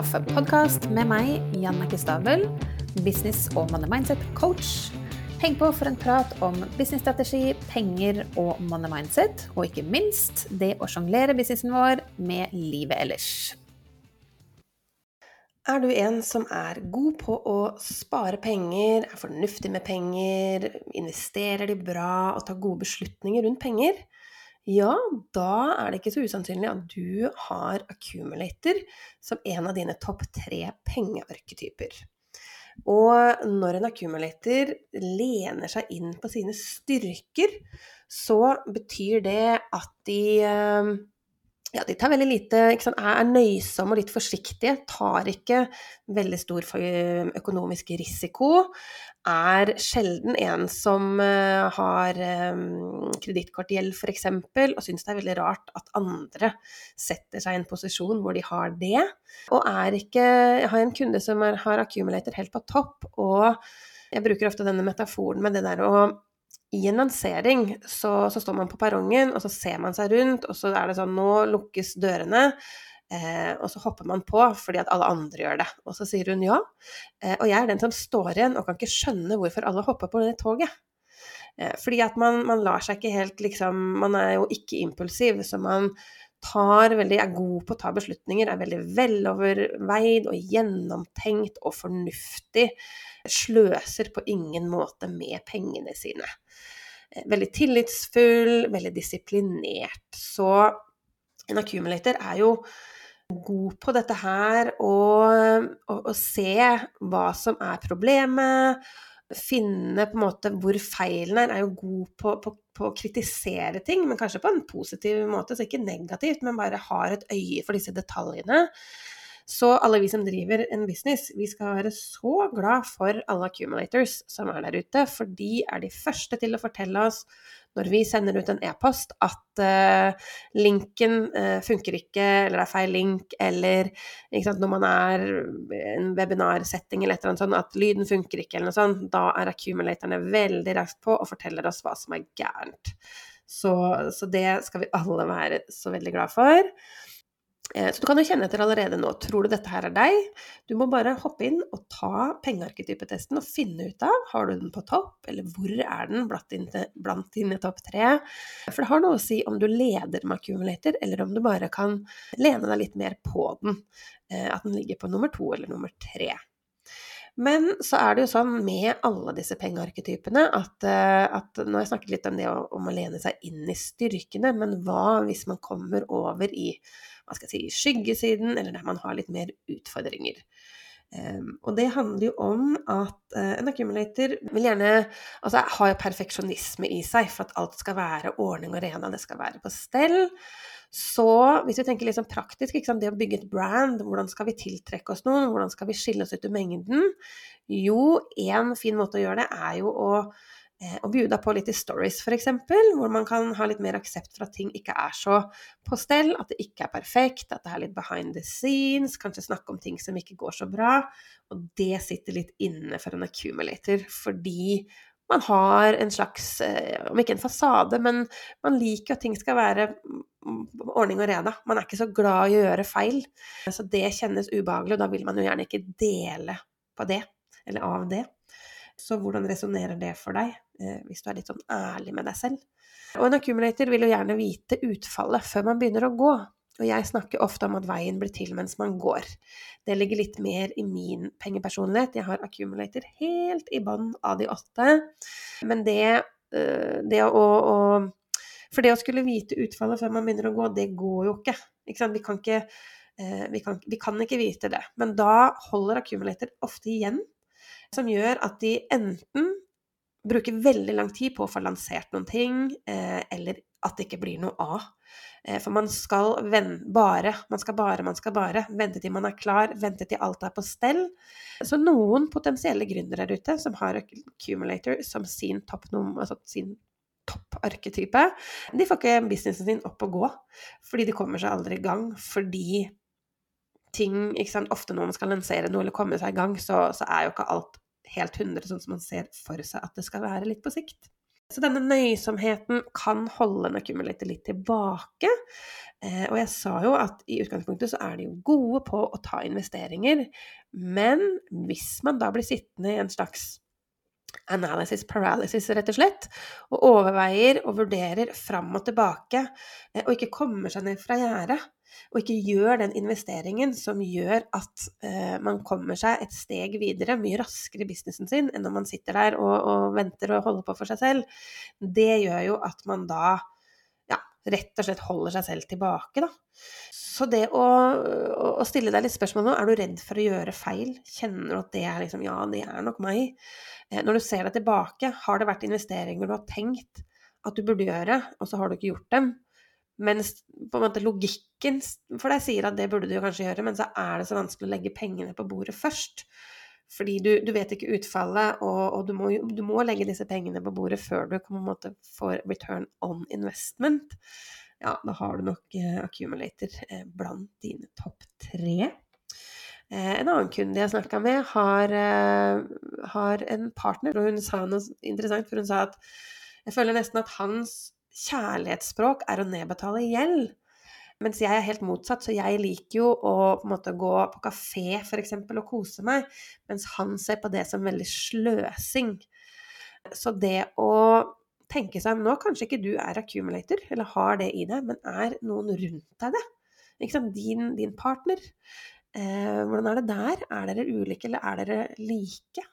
kaffepodkast med meg, Janne Stabel, business- og money mindset-coach. Heng på for en prat om businessstrategi, penger og money mindset, og ikke minst det å sjonglere businessen vår med livet ellers. Er du en som er god på å spare penger, er fornuftig med penger, investerer de bra og tar gode beslutninger rundt penger? Ja, da er det ikke så usannsynlig at du har accumulator som en av dine topp tre pengearketyper. Og når en accumulator lener seg inn på sine styrker, så betyr det at de eh, ja, de tar veldig lite Er nøysomme og litt forsiktige. Tar ikke veldig stor økonomisk risiko. Er sjelden en som uh, har um, kredittkortgjeld f.eks. og syns det er veldig rart at andre setter seg i en posisjon hvor de har det. Og er ikke Jeg har en kunde som er, har accumulator helt på topp, og jeg bruker ofte denne metaforen med det der å i en lansering så, så, står man på perrongen, og så ser man seg rundt, og så er det sånn Nå lukkes dørene. Eh, og så hopper man på fordi at alle andre gjør det. Og så sier hun ja. Eh, og jeg er den som står igjen og kan ikke skjønne hvorfor alle hopper på det toget. Eh, fordi at man, man, lar seg ikke helt liksom Man er jo ikke impulsiv, så man tar veldig, er god på å ta beslutninger, er veldig veloverveid og gjennomtenkt og fornuftig. Sløser på ingen måte med pengene sine. Eh, veldig tillitsfull, veldig disiplinert. Så en accumulator er jo god på dette her og, se hva som er problemet. Finne på en måte hvor feilen er. Er jo god på, på, på, å kritisere ting, men kanskje på en positiv måte, så ikke negativt, men bare har et øye for disse detaljene. Så alle vi som driver en business, vi skal være så glad for alle accumulators som er der ute, for de er de første til å fortelle oss når vi sender ut en e-post at uh, linken uh, funker ikke, eller det er feil link, eller sant, når man er i en webinarsetting eller et eller annet sånt, at lyden funker ikke, eller noe sånt, da er accumulatorene veldig raskt på og forteller oss hva som er gærent. Så, så det skal vi alle være så veldig glad for. Eh, så du kan jo kjenne etter allerede nå. Tror du dette her er deg? Du må bare hoppe inn og ta pengearketypetesten og finne ut av har du den på topp, eller hvor er den blant dine, topp tre. For det har noe å si om du leder med accumulator, eller om du bare kan lene deg litt mer på den. Eh, at den ligger på nummer to eller nummer tre. Men så er det jo sånn med alle disse pengearketypene at, eh, at Nå har jeg snakket litt om det om å lene seg inn i styrkene, men hva hvis man kommer over i hva skal jeg si, skyggesiden, eller der man har litt mer utfordringer. Um, og det handler jo om at uh, en accumulator vil gjerne altså har jo perfeksjonisme i seg for at alt skal være ordning og rena, det skal være på stell. Så hvis vi tenker litt sånn praktisk, det å bygge et brand, hvordan skal vi tiltrekke oss noen, hvordan skal vi skille oss ut i mengden? Jo, én fin måte å gjøre det er jo å Eh, og bjuda på litt i stories, f.eks., hvor man kan ha litt mer aksept for at ting ikke er så på stell, at det ikke er perfekt, at det er litt behind the scenes, kanskje snakke om ting som ikke går så bra. Og det sitter litt inne for en accumulator, fordi man har en slags, eh, om ikke en fasade, men man liker at ting skal være ordning og reda. Man er ikke så glad i å gjøre feil. Så det kjennes ubehagelig, og da vil man jo gjerne ikke dele på det, eller av det. Så hvordan resonnerer det for deg, eh, hvis du er litt sånn ærlig med deg selv? Og en accumulator vil jo gjerne vite utfallet før man begynner å gå. Og jeg snakker ofte om at veien blir til mens man går. Det ligger litt mer i min pengepersonlighet. Jeg har accumulator helt i bånn av de åtte. Men det, eh, det å, å, For det å skulle vite utfallet før man begynner å gå, det går jo ikke. ikke vi, kan ikke eh, vi, kan, vi kan ikke vite det. Men da holder accumulator ofte igjen som gjør at de enten bruker veldig lang tid på å få lansert noen ting, eh, eller at det ikke blir noe av. Eh, for man skal bare, man skal bare, man skal bare vente til man er klar, vente til alt er på stell. Så noen potensielle gründere der ute som har accumulator som sin topp altså sin topparketype, de får ikke businessen sin opp og gå. Fordi de kommer seg aldri i gang. Fordi ting ikke sant? Ofte når man skal lansere noe eller komme seg i gang, så, så er jo ikke alt helt 100 sånn som man ser for seg at det skal være litt på sikt. Så denne nøysomheten kan holde accumulator litt tilbake. Eh, og jeg sa jo at i utgangspunktet så er de jo gode på å ta investeringer, men hvis man da blir sittende i en slags analysis paralysis, rett og slett, og overveier og vurderer fram og tilbake, eh, og ikke kommer seg ned fra gjerdet, og ikke gjør den investeringen som gjør at eh, man kommer seg et steg videre mye raskere i businessen sin enn når man sitter der og, og venter og holder på for seg selv, det gjør jo at man da rett og slett holder seg selv tilbake, da. Så det å, å, stille deg litt spørsmål nå, er du redd for å gjøre feil? Kjenner du at det er liksom Ja, det er nok meg. Eh, når du ser deg tilbake, har det vært investeringer du har tenkt at du burde gjøre, og så har du ikke gjort dem? Mens på en måte logikken for deg sier at det burde du kanskje gjøre, men så er det så vanskelig å legge pengene på bordet først. Fordi du, du vet ikke utfallet, og, og du, må, du, må, legge disse pengene på bordet før du på en måte får return on investment. Ja, da har du nok eh, accumulator eh, blant dine topp tre. Uh, en annen kunde jeg snakka med, har, har en partner, og hun sa noe interessant, for hun sa at jeg føler nesten at hans kjærlighetsspråk er å nedbetale gjeld. Mens jeg er helt motsatt, så jeg liker jo å på en måte gå på kafé f.eks. og kose meg, mens han ser på det som veldig sløsing. Så det å tenke seg nå, kanskje ikke du er accumulator, eller har det i deg, men er noen rundt deg det? Ikke sant? Din, din partner. Eh, hvordan er det der? Er dere ulike, eller er dere like?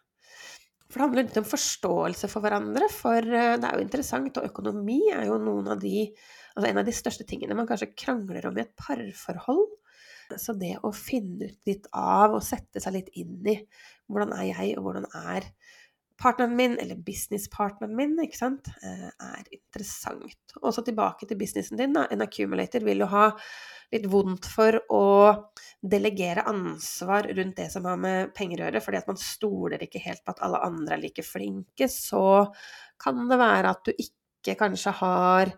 For det handler litt om forståelse for hverandre, for eh, det er jo interessant, og økonomi er jo noen av de, altså en av de største tingene man kanskje krangler om i et parforhold. Så det å finne ut litt av og sette seg litt inn i hvordan er jeg, og hvordan er partneren min, eller businesspartneren min, ikke sant, eh, er interessant. Og så tilbake til businessen din. Da. En accumulator vil jo ha litt vondt for å delegere ansvar rundt det som har med penger å gjøre, fordi at man stoler ikke helt på at alle andre er like flinke, så kan det være at du ikke kanskje har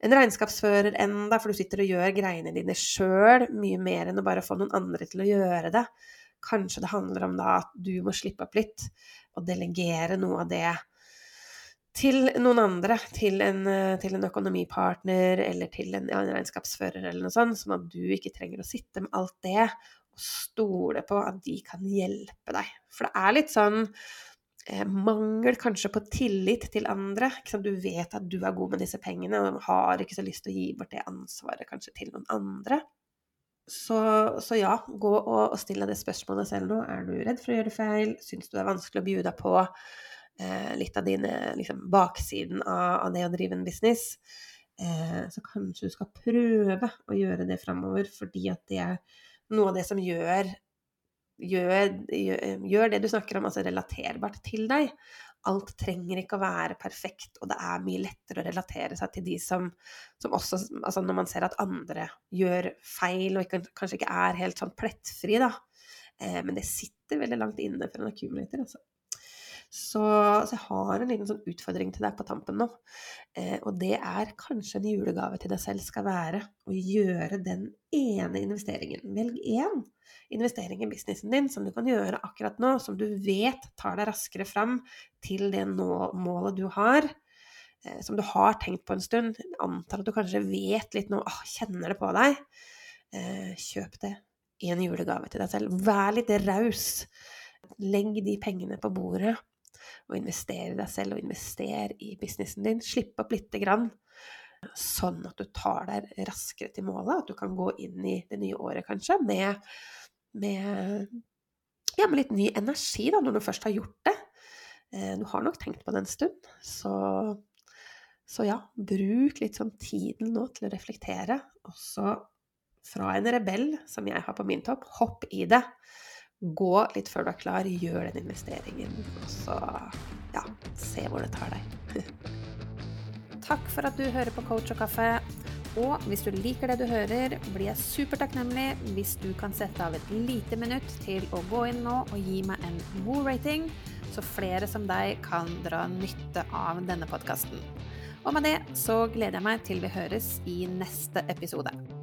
en regnskapsfører enda, for du sitter og gjør greiene dine sjøl, mye mer enn å bare få noen andre til å gjøre det. Kanskje det handler om da at du må slippe opp litt og delegere noe av det til noen andre, til en, eh, til en økonomipartner eller til en, ja, en, regnskapsfører eller noe sånt, sånn at du ikke trenger å sitte med alt det og stole på at de kan hjelpe deg. For det er litt sånn mangel kanskje på tillit til andre. Du vet at du er god med disse pengene og har ikke så lyst til å gi bort det ansvaret kanskje til noen andre. Så, så ja, gå og, og still deg det spørsmålet selv nå. Er du redd for å gjøre feil? Syns du det er vanskelig å bjude deg på? eh, litt av dine liksom, baksiden av, av, det å drive en business. Eh, så kanskje du skal prøve å gjøre det framover, fordi at det er noe av det som gjør, gjør, gjør, det du snakker om, altså relaterbart til deg. Alt trenger ikke å være perfekt, og det er mye lettere å relatere seg til de som, som også Altså når man ser at andre gjør feil og ikke, kanskje ikke er helt sånn plettfri, da. Eh, men det sitter veldig langt inne for en accumulator, altså. Så, så, jeg har en liten sånn utfordring til deg på tampen nå. Eh, og det er kanskje en julegave til deg selv skal være å gjøre den ene investeringen. Velg én investering i businessen din som du kan gjøre akkurat nå, som du vet tar deg raskere fram til det målet du har. Eh, som du har tenkt på en stund. Antar at du kanskje vet litt nå, åh, kjenner det på deg. Eh, kjøp det en julegave til deg selv. Vær litt raus. Legg de pengene på bordet og investere i deg selv og investere i businessen din. Slippe opp lite grann, sånn at du tar deg raskere til målet. At du kan gå inn i det nye året kanskje med, med, ja, med litt ny energi, da, når du først har gjort det. Eh, du har nok tenkt på det en stund, så, så ja, bruk litt sånn tiden nå til å reflektere. Også fra en rebell, som jeg har på min topp, hopp i det. Gå litt før du er klar, gjør den investeringen, og så ja, se hvor det tar deg. Takk for at du hører på Coach og kaffe. Og hvis du liker det du hører, blir jeg supertakknemlig hvis du kan sette av et lite minutt til å gå inn nå og gi meg en god rating, så flere som deg kan dra nytte av denne podkasten. Og med det så gleder jeg meg til vi høres i neste episode.